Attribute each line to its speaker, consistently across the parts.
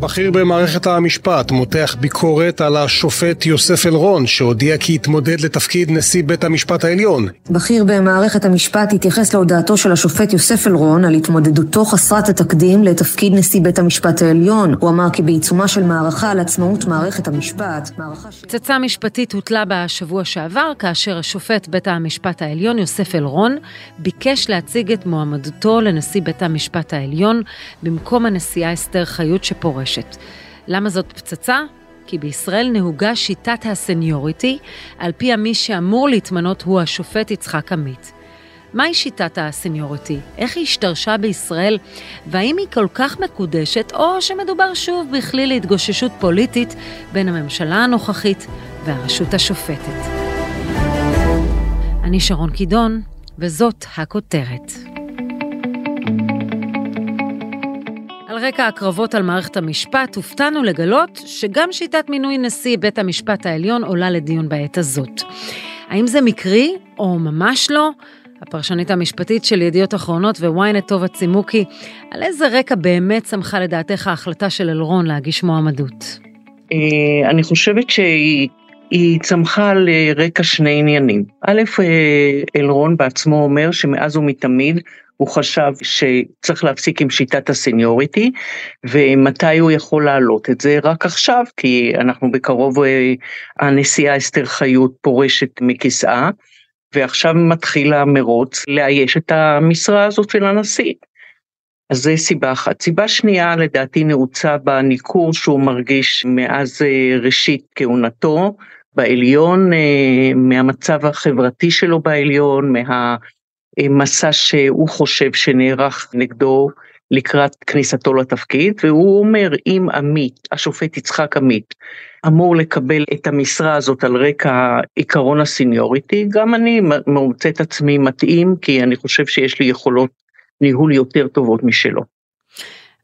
Speaker 1: בכיר במערכת המשפט מותח ביקורת על השופט יוסף אלרון, שהודיע כי יתמודד לתפקיד נשיא בית המשפט העליון.
Speaker 2: בכיר במערכת המשפט התייחס להודעתו של השופט יוסף אלרון על התמודדותו חסרת התקדים לתפקיד נשיא בית המשפט העליון. הוא אמר כי בעיצומה של מערכה על עצמאות מערכת המשפט, מערכה
Speaker 3: ש... פצצה משפטית הוטלה בשבוע שעבר, כאשר השופט בית המשפט העליון יוסף אלרון ביקש להציג את מועמדותו לנשיא בית המשפט העליון במקום הנשיאה אסתר חיות שפורשת. ברשת. למה זאת פצצה? כי בישראל נהוגה שיטת הסניוריטי, על פיה מי שאמור להתמנות הוא השופט יצחק עמית. מהי שיטת הסניוריטי? איך היא השתרשה בישראל? והאם היא כל כך מקודשת, או שמדובר שוב בכלי להתגוששות פוליטית בין הממשלה הנוכחית והרשות השופטת? אני שרון קידון, וזאת הכותרת. רקע הקרבות על מערכת המשפט, הופתענו לגלות שגם שיטת מינוי נשיא בית המשפט העליון עולה לדיון בעת הזאת. האם זה מקרי או ממש לא? הפרשנית המשפטית של ידיעות אחרונות וויינט טובה צימוקי, על איזה רקע באמת צמחה לדעתך ההחלטה של אלרון להגיש מועמדות?
Speaker 4: אה, אני חושבת שהיא... היא צמחה על רקע שני עניינים. א', אה, אלרון בעצמו אומר שמאז ומתמיד הוא חשב שצריך להפסיק עם שיטת הסניוריטי, ומתי הוא יכול להעלות את זה? רק עכשיו, כי אנחנו בקרוב, אה, הנשיאה אסתר חיות פורשת מכיסאה, ועכשיו מתחיל המרוץ לאייש את המשרה הזאת של הנשיא. אז זה סיבה אחת. סיבה שנייה, לדעתי נעוצה בניכור שהוא מרגיש מאז אה, ראשית כהונתו בעליון, אה, מהמצב החברתי שלו בעליון, מה... מסע שהוא חושב שנערך נגדו לקראת כניסתו לתפקיד, והוא אומר, אם עמית, השופט יצחק עמית, אמור לקבל את המשרה הזאת על רקע עיקרון הסיניוריטי, גם אני מוצא את עצמי מתאים, כי אני חושב שיש לי יכולות ניהול יותר טובות משלו.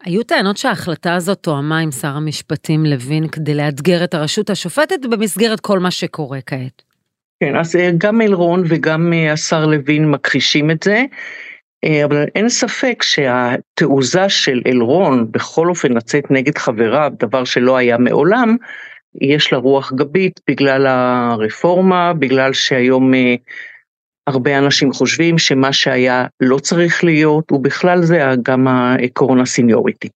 Speaker 3: היו טענות שההחלטה הזאת תואמה עם שר המשפטים לוין כדי לאתגר את הרשות השופטת במסגרת כל מה שקורה כעת.
Speaker 4: כן, אז אה, גם אלרון וגם אה, השר לוין מכחישים את זה, אה, אבל אין ספק שהתעוזה של אלרון בכל אופן לצאת נגד חבריו, דבר שלא היה מעולם, יש לה רוח גבית בגלל הרפורמה, בגלל שהיום הרבה אנשים חושבים שמה שהיה לא צריך להיות, ובכלל זה גם העקרון הסיניוריטי.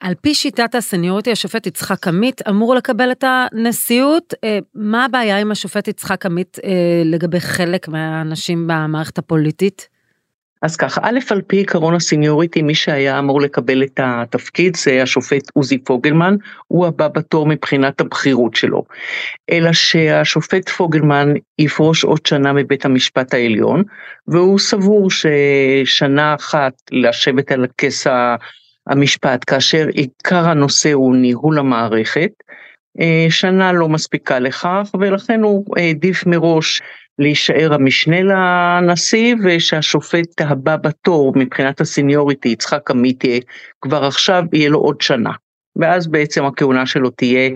Speaker 3: על פי שיטת הסניוריטי, השופט יצחק עמית אמור לקבל את הנשיאות. אה, מה הבעיה עם השופט יצחק עמית אה, לגבי חלק מהאנשים במערכת הפוליטית?
Speaker 4: אז ככה, א', על פי עקרון הסניוריטי, מי שהיה אמור לקבל את התפקיד זה השופט עוזי פוגלמן, הוא הבא בתור מבחינת הבכירות שלו. אלא שהשופט פוגלמן יפרוש עוד שנה מבית המשפט העליון, והוא סבור ששנה אחת לשבת על הכס המשפט, כאשר עיקר הנושא הוא ניהול המערכת, אה, שנה לא מספיקה לכך, ולכן הוא העדיף מראש להישאר המשנה לנשיא, ושהשופט הבא בתור מבחינת הסניוריטי, יצחק עמית, כבר עכשיו יהיה לו עוד שנה. ואז בעצם הכהונה שלו תהיה,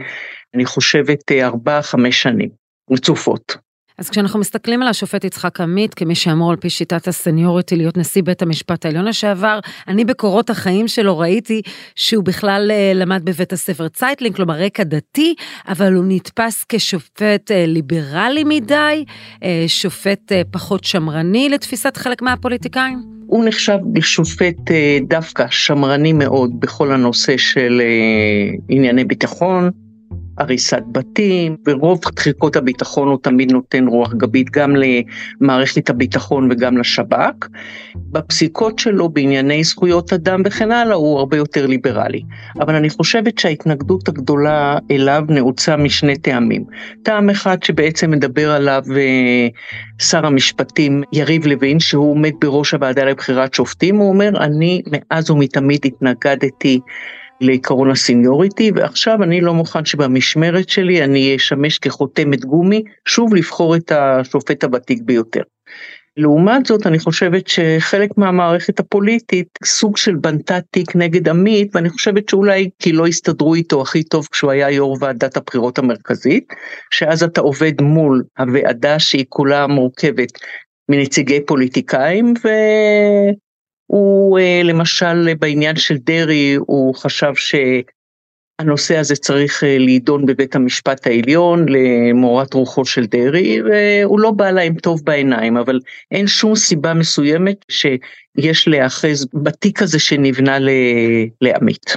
Speaker 4: אני חושבת, ארבע-חמש שנים רצופות.
Speaker 3: אז כשאנחנו מסתכלים על השופט יצחק עמית כמי שאמור על פי שיטת הסניוריטי להיות נשיא בית המשפט העליון לשעבר, אני בקורות החיים שלו ראיתי שהוא בכלל אה, למד בבית הספר צייטלין, כלומר רקע דתי, אבל הוא נתפס כשופט אה, ליברלי מדי, אה, שופט פחות שמרני לתפיסת חלק מהפוליטיקאים.
Speaker 4: הוא נחשב לשופט דווקא שמרני מאוד בכל הנושא של ענייני ביטחון, הריסת בתים, ורוב תחיקות הביטחון הוא תמיד נותן רוח גבית גם למערכת הביטחון וגם לשב"כ. בפסיקות שלו בענייני זכויות אדם וכן הלאה הוא הרבה יותר ליברלי. אבל אני חושבת שההתנגדות הגדולה אליו נעוצה משני טעמים. טעם אחד שבעצם מדבר עליו אה, שר המשפטים יריב לוין, שהוא עומד בראש הוועדה לבחירת שופטים, הוא אומר, אני מאז ומתמיד התנגדתי לעקרון הסיניוריטי, ועכשיו אני לא מוכן שבמשמרת שלי אני אשמש כחותמת גומי, שוב לבחור את השופט הוותיק ביותר. לעומת זאת, אני חושבת שחלק מהמערכת הפוליטית, סוג של בנתה תיק נגד עמית, ואני חושבת שאולי כי לא הסתדרו איתו הכי טוב כשהוא היה יו"ר ועדת הבחירות המרכזית, שאז אתה עובד מול הוועדה שהיא כולה מורכבת מנציגי פוליטיקאים, והוא למשל בעניין של דרעי, הוא חשב שהנושא הזה צריך להידון בבית המשפט העליון למורת רוחו של דרעי, והוא לא בא להם טוב בעיניים, אבל אין שום סיבה מסוימת שיש להיאחז בתיק הזה שנבנה לעמית.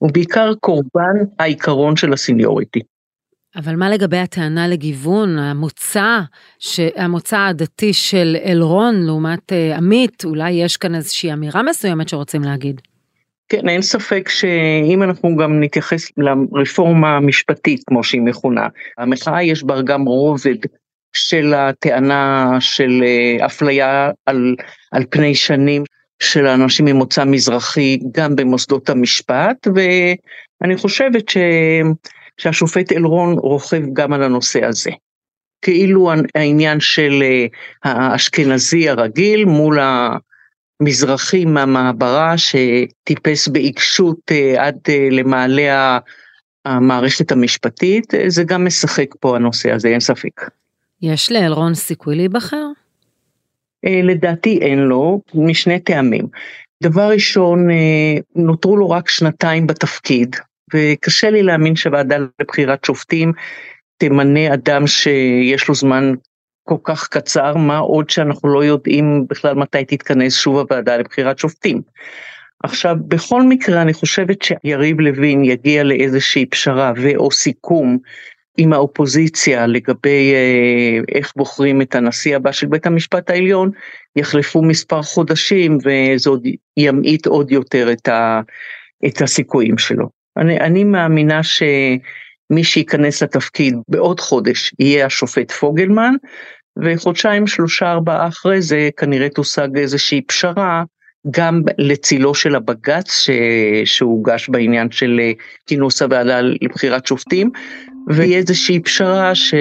Speaker 4: הוא בעיקר קורבן העיקרון של הסיניוריטי.
Speaker 3: אבל מה לגבי הטענה לגיוון, המוצא, המוצא הדתי של אלרון לעומת uh, עמית, אולי יש כאן איזושהי אמירה מסוימת שרוצים להגיד.
Speaker 4: כן, אין ספק שאם אנחנו גם נתייחס לרפורמה המשפטית, כמו שהיא מכונה, המחאה יש בה גם רובד של הטענה של uh, אפליה על, על פני שנים של אנשים ממוצא מזרחי גם במוסדות המשפט, ואני חושבת ש... שהשופט אלרון רוכב גם על הנושא הזה. כאילו העניין של אה, האשכנזי הרגיל מול המזרחי מהמעברה שטיפס בעיקשות אה, עד אה, למעלה המערכת המשפטית, זה גם משחק פה הנושא הזה, אין ספק.
Speaker 3: יש לאלרון סיכוי להיבחר?
Speaker 4: לדעתי אין לו, משני טעמים. דבר ראשון, נותרו לו רק שנתיים בתפקיד, וקשה לי להאמין שוועדה לבחירת שופטים תמנה אדם שיש לו זמן כל כך קצר, מה עוד שאנחנו לא יודעים בכלל מתי תתכנס שוב הוועדה לבחירת שופטים. עכשיו, בכל מקרה אני חושבת שיריב לוין יגיע לאיזושהי פשרה ואו סיכום עם האופוזיציה לגבי אה, איך בוחרים את הנשיא הבא של בית המשפט העליון, יחלפו מספר חודשים וזה עוד ימעיט עוד יותר את, ה, את הסיכויים שלו. אני, אני מאמינה שמי שייכנס לתפקיד בעוד חודש יהיה השופט פוגלמן, וחודשיים, שלושה, ארבעה אחרי זה כנראה תושג איזושהי פשרה גם לצילו של הבג"ץ שהוגש בעניין של אה, כינוס הוועדה לבחירת שופטים, ויהיה איזושהי פשרה ש,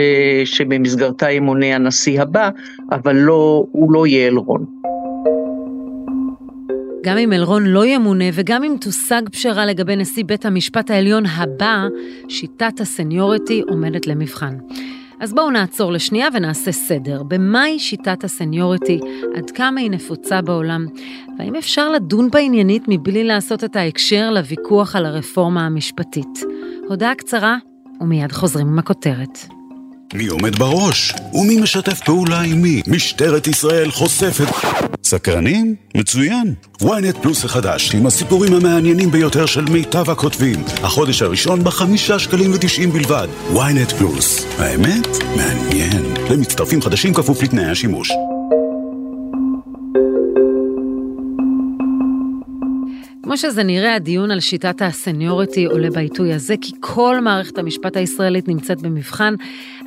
Speaker 4: שבמסגרתה ימונה הנשיא הבא, אבל לא, הוא לא יהיה אלרון.
Speaker 3: גם אם אלרון לא ימונה וגם אם תושג פשרה לגבי נשיא בית המשפט העליון הבא, שיטת הסניוריטי עומדת למבחן. אז בואו נעצור לשנייה ונעשה סדר. במהי שיטת הסניוריטי? עד כמה היא נפוצה בעולם? והאם אפשר לדון בה עניינית מבלי לעשות את ההקשר לוויכוח על הרפורמה המשפטית? הודעה קצרה, ומיד חוזרים עם הכותרת.
Speaker 5: מי עומד בראש? ומי משתף פעולה עם מי? משטרת ישראל חושפת... סקרנים? מצוין. ynet פלוס החדש, עם הסיפורים המעניינים ביותר של מיטב הכותבים. החודש הראשון בחמישה שקלים ותשעים בלבד. ynet פלוס. האמת? מעניין. למצטרפים חדשים כפוף לתנאי השימוש.
Speaker 3: כמו שזה נראה, הדיון על שיטת הסניוריטי עולה בעיתוי הזה, כי כל מערכת המשפט הישראלית נמצאת במבחן,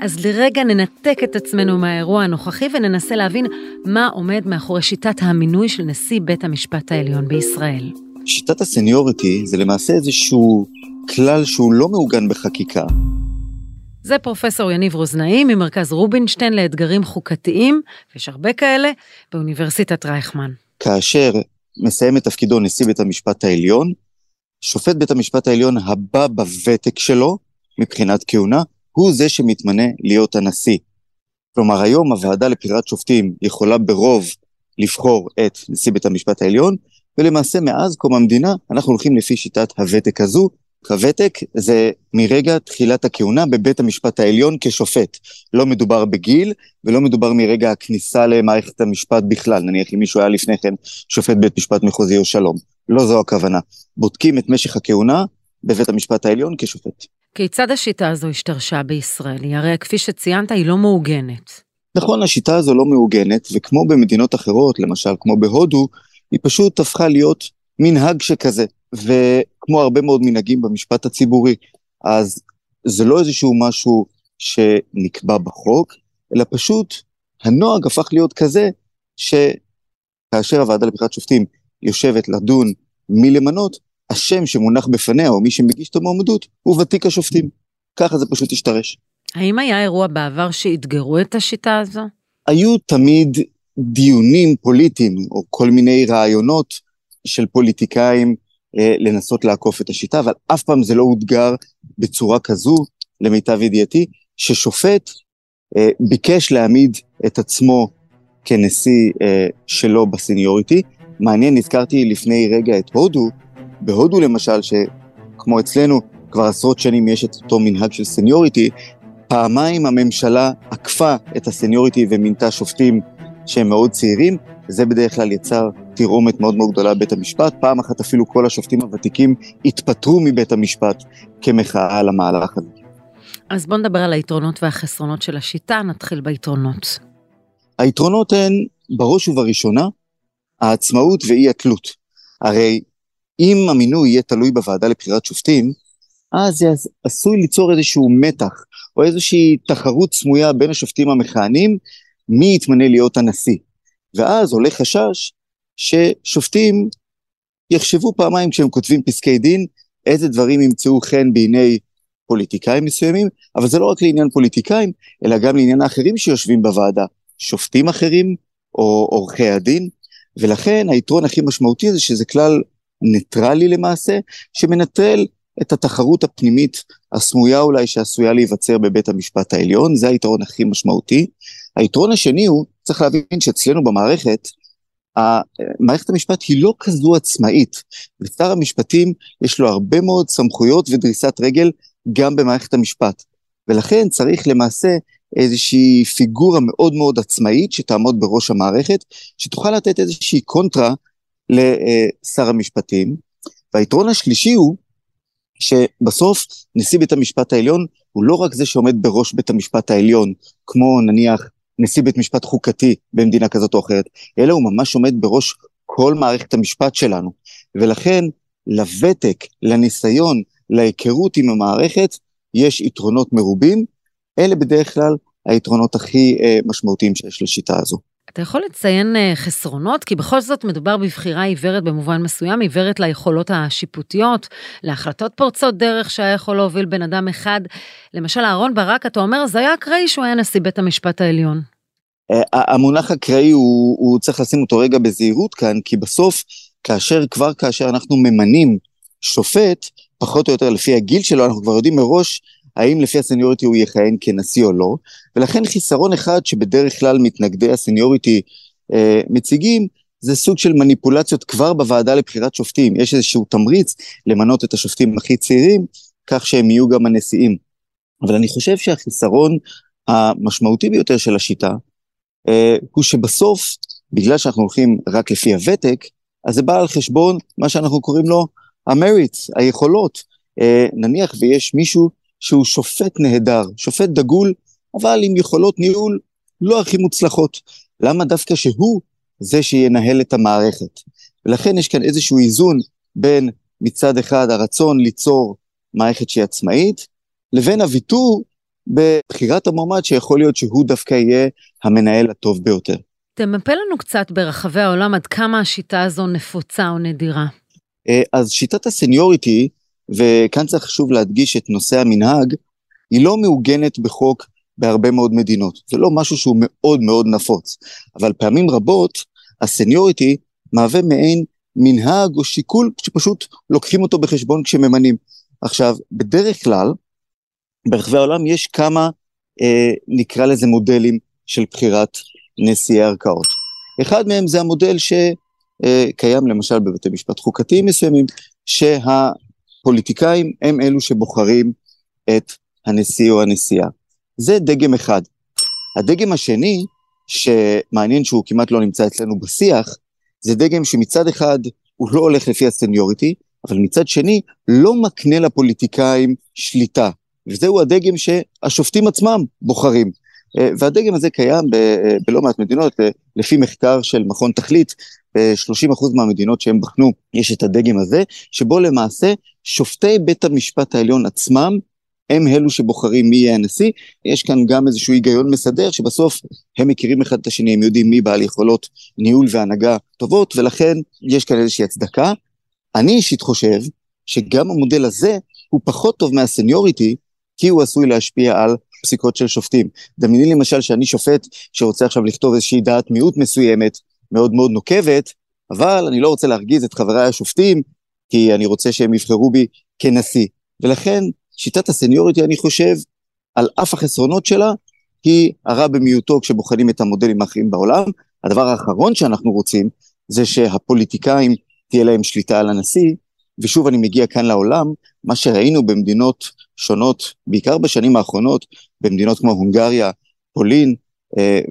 Speaker 3: אז לרגע ננתק את עצמנו מהאירוע הנוכחי וננסה להבין מה עומד מאחורי שיטת המינוי של נשיא בית המשפט העליון בישראל.
Speaker 6: שיטת הסניוריטי זה למעשה איזשהו כלל שהוא לא מעוגן בחקיקה.
Speaker 3: זה פרופסור יניב רוזנאי ממרכז רובינשטיין לאתגרים חוקתיים, ויש הרבה כאלה, באוניברסיטת רייכמן.
Speaker 6: כאשר מסיים את תפקידו נשיא בית המשפט העליון, שופט בית המשפט העליון הבא בוותק שלו, מבחינת כהונה, הוא זה שמתמנה להיות הנשיא. כלומר, היום הוועדה לבחירת שופטים יכולה ברוב לבחור את נשיא בית המשפט העליון, ולמעשה מאז קום המדינה אנחנו הולכים לפי שיטת הוותק הזו, הוותק זה מרגע תחילת הכהונה בבית המשפט העליון כשופט. לא מדובר בגיל ולא מדובר מרגע הכניסה למערכת המשפט בכלל. נניח אם מישהו היה לפני כן שופט בית משפט מחוזי או שלום. לא זו הכוונה. בודקים את משך הכהונה בבית המשפט העליון כשופט.
Speaker 3: כיצד השיטה הזו השתרשה בישראל? היא הרי כפי שציינת היא לא מעוגנת.
Speaker 6: נכון, השיטה הזו לא מעוגנת, וכמו במדינות אחרות, למשל כמו בהודו, היא פשוט הפכה להיות מנהג שכזה. וכמו הרבה מאוד מנהגים במשפט הציבורי, אז זה לא איזשהו משהו שנקבע בחוק, אלא פשוט הנוהג הפך להיות כזה שכאשר הוועדה לבחירת שופטים יושבת לדון מי למנות, השם שמונח בפניה, או מי שמגיש את המועמדות, הוא ותיק השופטים. ככה זה פשוט השתרש.
Speaker 3: האם היה אירוע בעבר שאתגרו את השיטה הזו?
Speaker 6: היו תמיד דיונים פוליטיים, או כל מיני רעיונות של פוליטיקאים לנסות לעקוף את השיטה, אבל אף פעם זה לא אותגר בצורה כזו, למיטב ידיעתי, ששופט אה, ביקש להעמיד את עצמו כנשיא אה, שלא בסניוריטי. מעניין, נזכרתי לפני רגע את הודו, בהודו למשל, שכמו אצלנו, כבר עשרות שנים יש את אותו מנהג של סניוריטי, פעמיים הממשלה עקפה את הסניוריטי ומינתה שופטים שהם מאוד צעירים, זה בדרך כלל יצר תרעומת מאוד מאוד גדולה בבית המשפט. פעם אחת אפילו כל השופטים הוותיקים התפטרו מבית המשפט כמחאה על המהלך הזה.
Speaker 3: אז בוא נדבר על היתרונות והחסרונות של השיטה, נתחיל ביתרונות.
Speaker 6: היתרונות הן, בראש ובראשונה, העצמאות ואי התלות. הרי אם המינוי יהיה תלוי בוועדה לבחירת שופטים, אז זה עשוי ליצור איזשהו מתח או איזושהי תחרות סמויה בין השופטים המכהנים, מי יתמנה להיות הנשיא. ואז עולה חשש ששופטים יחשבו פעמיים כשהם כותבים פסקי דין, איזה דברים ימצאו חן בעיני פוליטיקאים מסוימים, אבל זה לא רק לעניין פוליטיקאים, אלא גם לעניין האחרים שיושבים בוועדה, שופטים אחרים או עורכי הדין, ולכן היתרון הכי משמעותי זה שזה כלל ניטרלי למעשה, שמנטרל את התחרות הפנימית הסמויה אולי שעשויה להיווצר בבית המשפט העליון, זה היתרון הכי משמעותי. היתרון השני הוא, צריך להבין שאצלנו במערכת, מערכת המשפט היא לא כזו עצמאית. לשר המשפטים יש לו הרבה מאוד סמכויות ודריסת רגל גם במערכת המשפט. ולכן צריך למעשה איזושהי פיגורה מאוד מאוד עצמאית שתעמוד בראש המערכת, שתוכל לתת איזושהי קונטרה לשר המשפטים. והיתרון השלישי הוא שבסוף נשיא בית המשפט העליון הוא לא רק זה שעומד בראש בית המשפט העליון, כמו נניח נשיא בית משפט חוקתי במדינה כזאת או אחרת, אלא הוא ממש עומד בראש כל מערכת המשפט שלנו. ולכן לוותק, לניסיון, להיכרות עם המערכת, יש יתרונות מרובים. אלה בדרך כלל היתרונות הכי אה, משמעותיים שיש לשיטה הזו.
Speaker 3: אתה יכול לציין אה, חסרונות? כי בכל זאת מדובר בבחירה עיוורת במובן מסוים, עיוורת ליכולות השיפוטיות, להחלטות פורצות דרך שהיה יכול להוביל בן אדם אחד. למשל, אהרן ברק, אתה אומר, זה היה אקראי שהוא היה נשיא בית המשפט העליון.
Speaker 6: אה, המונח אקראי, הוא, הוא צריך לשים אותו רגע בזהירות כאן, כי בסוף, כאשר, כבר כאשר אנחנו ממנים שופט, פחות או יותר לפי הגיל שלו, אנחנו כבר יודעים מראש האם לפי הסניוריטי הוא יכהן כנשיא או לא, ולכן חיסרון אחד שבדרך כלל מתנגדי הסניוריטי אה, מציגים, זה סוג של מניפולציות כבר בוועדה לבחירת שופטים. יש איזשהו תמריץ למנות את השופטים הכי צעירים, כך שהם יהיו גם הנשיאים. אבל אני חושב שהחיסרון המשמעותי ביותר של השיטה, אה, הוא שבסוף, בגלל שאנחנו הולכים רק לפי הוותק, אז זה בא על חשבון מה שאנחנו קוראים לו המריץ, היכולות. אה, נניח ויש מישהו שהוא שופט נהדר, שופט דגול, אבל עם יכולות ניהול לא הכי מוצלחות. למה דווקא שהוא זה שינהל את המערכת? ולכן יש כאן איזשהו איזון בין מצד אחד הרצון ליצור מערכת שהיא עצמאית, לבין הוויתור בבחירת המועמד שיכול להיות שהוא דווקא יהיה המנהל הטוב ביותר.
Speaker 3: תמפה לנו קצת ברחבי העולם עד כמה השיטה הזו נפוצה או נדירה.
Speaker 6: אה, אז שיטת הסניוריטי וכאן צריך חשוב להדגיש את נושא המנהג, היא לא מעוגנת בחוק בהרבה מאוד מדינות. זה לא משהו שהוא מאוד מאוד נפוץ, אבל פעמים רבות הסניוריטי מהווה מעין מנהג או שיקול שפשוט לוקחים אותו בחשבון כשממנים. עכשיו, בדרך כלל, ברחבי העולם יש כמה, אה, נקרא לזה מודלים של בחירת נשיאי ערכאות. אחד מהם זה המודל שקיים אה, למשל בבתי משפט חוקתיים מסוימים, שה... פוליטיקאים הם אלו שבוחרים את הנשיא או הנשיאה. זה דגם אחד. הדגם השני, שמעניין שהוא כמעט לא נמצא אצלנו בשיח, זה דגם שמצד אחד הוא לא הולך לפי הסניוריטי, אבל מצד שני לא מקנה לפוליטיקאים שליטה. וזהו הדגם שהשופטים עצמם בוחרים. אה, והדגם הזה קיים ב- בלא מעט מדינות, לפי מחקר של מכון תכלית, ב-30% מהמדינות שהם בחנו יש את הדגם הזה, שבו למעשה שופטי בית המשפט העליון עצמם הם אלו שבוחרים מי יהיה הנשיא, יש כאן גם איזשהו היגיון מסדר שבסוף הם מכירים אחד את השני, הם יודעים מי בעל יכולות ניהול והנהגה טובות, ולכן יש כאן איזושהי הצדקה. אני אישית חושב שגם המודל הזה הוא פחות טוב מהסניוריטי, כי הוא עשוי להשפיע על פסיקות של שופטים. דמייני למשל שאני שופט שרוצה עכשיו לכתוב איזושהי דעת מיעוט מסוימת, מאוד מאוד נוקבת, אבל אני לא רוצה להרגיז את חבריי השופטים, כי אני רוצה שהם יבחרו בי כנשיא. ולכן שיטת הסניוריטי, אני חושב, על אף החסרונות שלה, היא הרע במיעוטו כשבוחנים את המודלים האחרים בעולם, הדבר האחרון שאנחנו רוצים זה שהפוליטיקאים תהיה להם שליטה על הנשיא, ושוב אני מגיע כאן לעולם, מה שראינו במדינות שונות, בעיקר בשנים האחרונות, במדינות כמו הונגריה, פולין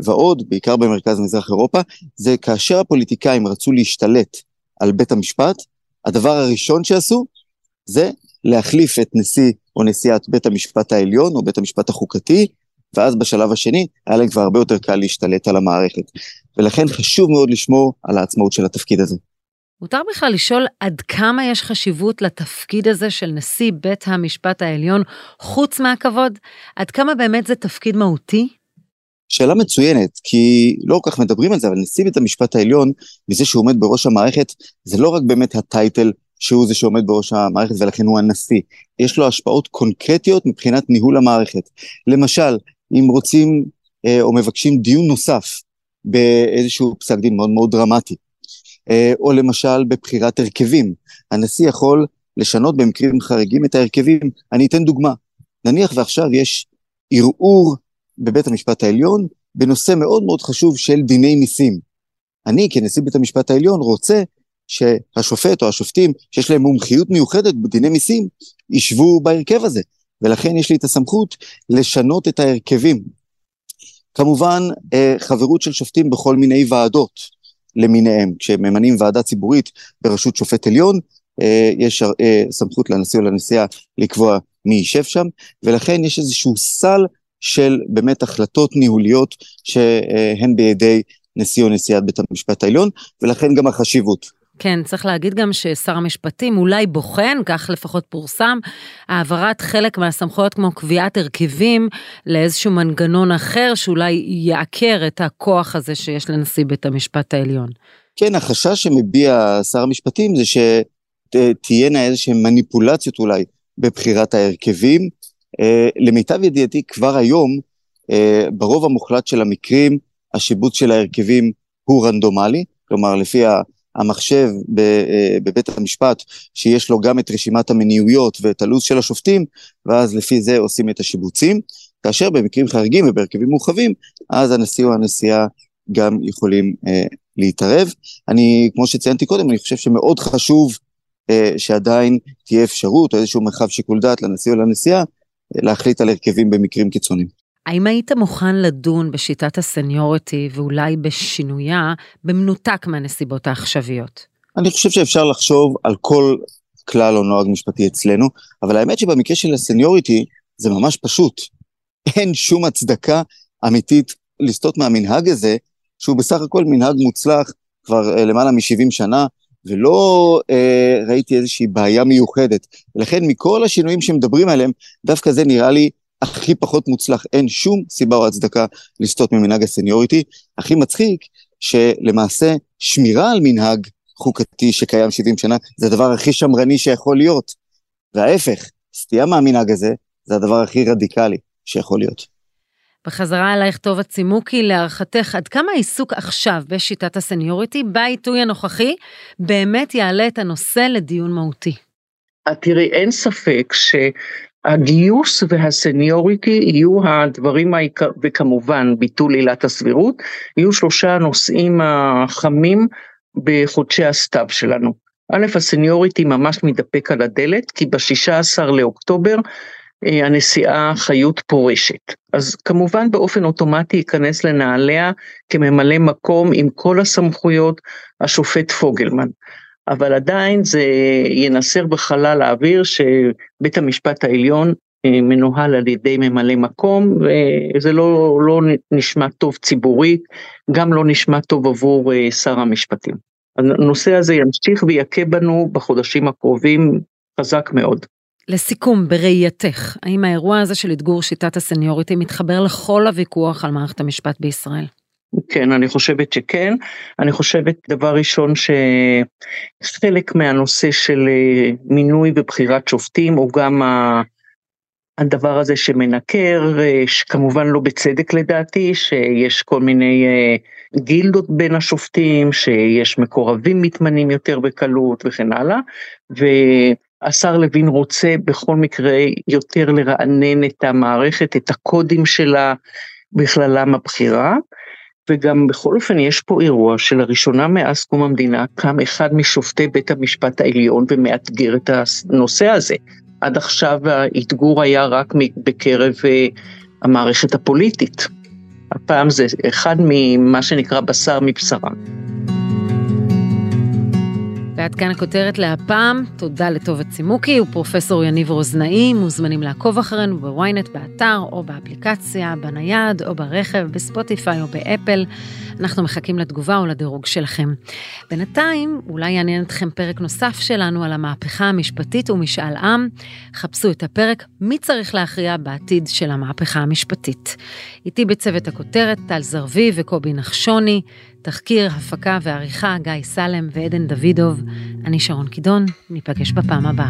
Speaker 6: ועוד, בעיקר במרכז מזרח אירופה, זה כאשר הפוליטיקאים רצו להשתלט על בית המשפט, הדבר הראשון שעשו זה להחליף את נשיא או נשיאת בית המשפט העליון או בית המשפט החוקתי, ואז בשלב השני היה להם כבר הרבה יותר קל להשתלט על המערכת. ולכן חשוב מאוד לשמור על העצמאות של התפקיד הזה.
Speaker 3: מותר בכלל לשאול עד כמה יש חשיבות לתפקיד הזה של נשיא בית המשפט העליון, חוץ מהכבוד? עד כמה באמת זה תפקיד מהותי?
Speaker 6: שאלה מצוינת, כי לא כל כך מדברים על זה, אבל נשיא בית המשפט העליון, מזה שהוא עומד בראש המערכת, זה לא רק באמת הטייטל שהוא זה שעומד בראש המערכת ולכן הוא הנשיא. יש לו השפעות קונקרטיות מבחינת ניהול המערכת. למשל, אם רוצים אה, או מבקשים דיון נוסף באיזשהו פסק דין מאוד מאוד דרמטי, אה, או למשל בבחירת הרכבים, הנשיא יכול לשנות במקרים חריגים את ההרכבים. אני אתן דוגמה. נניח ועכשיו יש ערעור בבית המשפט העליון בנושא מאוד מאוד חשוב של דיני מיסים. אני כנשיא בית המשפט העליון רוצה שהשופט או השופטים שיש להם מומחיות מיוחדת בדיני מיסים ישבו בהרכב הזה, ולכן יש לי את הסמכות לשנות את ההרכבים. כמובן, אה, חברות של שופטים בכל מיני ועדות למיניהם, כשממנים ועדה ציבורית בראשות שופט עליון, אה, יש אה, סמכות לנשיא או לנשיאה לקבוע מי יישב שם, ולכן יש איזשהו סל של באמת החלטות ניהוליות שהן בידי נשיא או נשיאת בית המשפט העליון, ולכן גם החשיבות.
Speaker 3: כן, צריך להגיד גם ששר המשפטים אולי בוחן, כך לפחות פורסם, העברת חלק מהסמכויות כמו קביעת הרכבים לאיזשהו מנגנון אחר שאולי יעקר את הכוח הזה שיש לנשיא בית המשפט העליון.
Speaker 6: כן, החשש שמביע שר המשפטים זה שתהיינה איזשהן מניפולציות אולי בבחירת ההרכבים. אה, למיטב ידיעתי כבר היום, אה, ברוב המוחלט של המקרים, השיבוץ של ההרכבים הוא רנדומלי, כלומר לפי המחשב אה, בבית המשפט, שיש לו גם את רשימת המניעויות ואת הלו"ז של השופטים, ואז לפי זה עושים את השיבוצים, כאשר במקרים חריגים ובהרכבים מורחבים, אז הנשיא או הנשיאה גם יכולים אה, להתערב. אני, כמו שציינתי קודם, אני חושב שמאוד חשוב אה, שעדיין תהיה אפשרות או איזשהו מרחב שיקול דעת לנשיא או לנשיאה אה, להחליט על הרכבים במקרים קיצוניים.
Speaker 3: האם היית מוכן לדון בשיטת הסניוריטי ואולי בשינויה במנותק מהנסיבות העכשוויות?
Speaker 6: אני חושב שאפשר לחשוב על כל כלל או נוהג משפטי אצלנו, אבל האמת שבמקרה של הסניוריטי זה ממש פשוט. אין שום הצדקה אמיתית לסטות מהמנהג הזה, שהוא בסך הכל מנהג מוצלח כבר אה, למעלה מ-70 שנה, ולא אה, ראיתי איזושהי בעיה מיוחדת. ולכן מכל השינויים שמדברים עליהם, דווקא זה נראה לי הכי פחות מוצלח, אין שום סיבה או הצדקה לסטות ממנהג הסניוריטי. הכי מצחיק, שלמעשה שמירה על מנהג חוקתי שקיים 70 שנה, זה הדבר הכי שמרני שיכול להיות. וההפך, סטייה מהמנהג הזה, זה הדבר הכי רדיקלי שיכול להיות.
Speaker 3: בחזרה אלייך טובה צימוקי, להערכתך, עד כמה העיסוק עכשיו בשיטת הסניוריטי, בעיתוי הנוכחי, באמת יעלה את הנושא לדיון מהותי?
Speaker 4: תראי, אין ספק הגיוס והסניוריטי יהיו הדברים העיקר, וכמובן ביטול עילת הסבירות, יהיו שלושה הנושאים החמים בחודשי הסתיו שלנו. א', הסניוריטי ממש מתדפק על הדלת, כי ב-16 לאוקטובר אה, הנשיאה חיות פורשת. אז כמובן באופן אוטומטי ייכנס לנעליה כממלא מקום עם כל הסמכויות השופט פוגלמן. אבל עדיין זה ינסר בחלל האוויר שבית המשפט העליון אה, מנוהל על ידי ממלא מקום, וזה לא, לא נשמע טוב ציבורית, גם לא נשמע טוב עבור אה, שר המשפטים. הנושא הזה ימשיך ויכה בנו בחודשים הקרובים חזק מאוד.
Speaker 3: לסיכום, בראייתך, האם האירוע הזה של אתגור שיטת הסניוריטי מתחבר לכל הוויכוח על מערכת המשפט בישראל?
Speaker 4: כן, אני חושבת שכן. אני חושבת, דבר ראשון, שחלק מהנושא של אה, מינוי ובחירת שופטים הוא גם הדבר הזה שמנקר, אה, שכמובן לא בצדק לדעתי, שיש כל מיני אה, גילדות בין השופטים, שיש מקורבים מתמנים יותר בקלות וכן הלאה, והשר לוין רוצה בכל מקרה יותר לרענן את המערכת, את הקודים שלה, בכללם הבחירה. וגם בכל אופן יש פה אירוע שלראשונה מאז קום המדינה קם אחד משופטי בית המשפט העליון ומאתגר את הנושא הזה. עד עכשיו האתגור היה רק בקרב אה, המערכת הפוליטית. הפעם זה אחד ממה שנקרא בשר מבשרה.
Speaker 3: ועד כאן הכותרת להפעם, תודה לטובה צימוקי ופרופסור יניב רוזנאי, מוזמנים לעקוב אחרינו בוויינט באתר או באפליקציה, בנייד או ברכב, בספוטיפיי או באפל. אנחנו מחכים לתגובה או לדירוג שלכם. בינתיים, אולי יעניין אתכם פרק נוסף שלנו על המהפכה המשפטית ומשאל עם. חפשו את הפרק "מי צריך להכריע בעתיד של המהפכה המשפטית". איתי בצוות הכותרת טל זרביב וקובי נחשוני. תחקיר, הפקה ועריכה גיא סלם ועדן דוידוב. אני שרון קידון, ניפגש בפעם הבאה.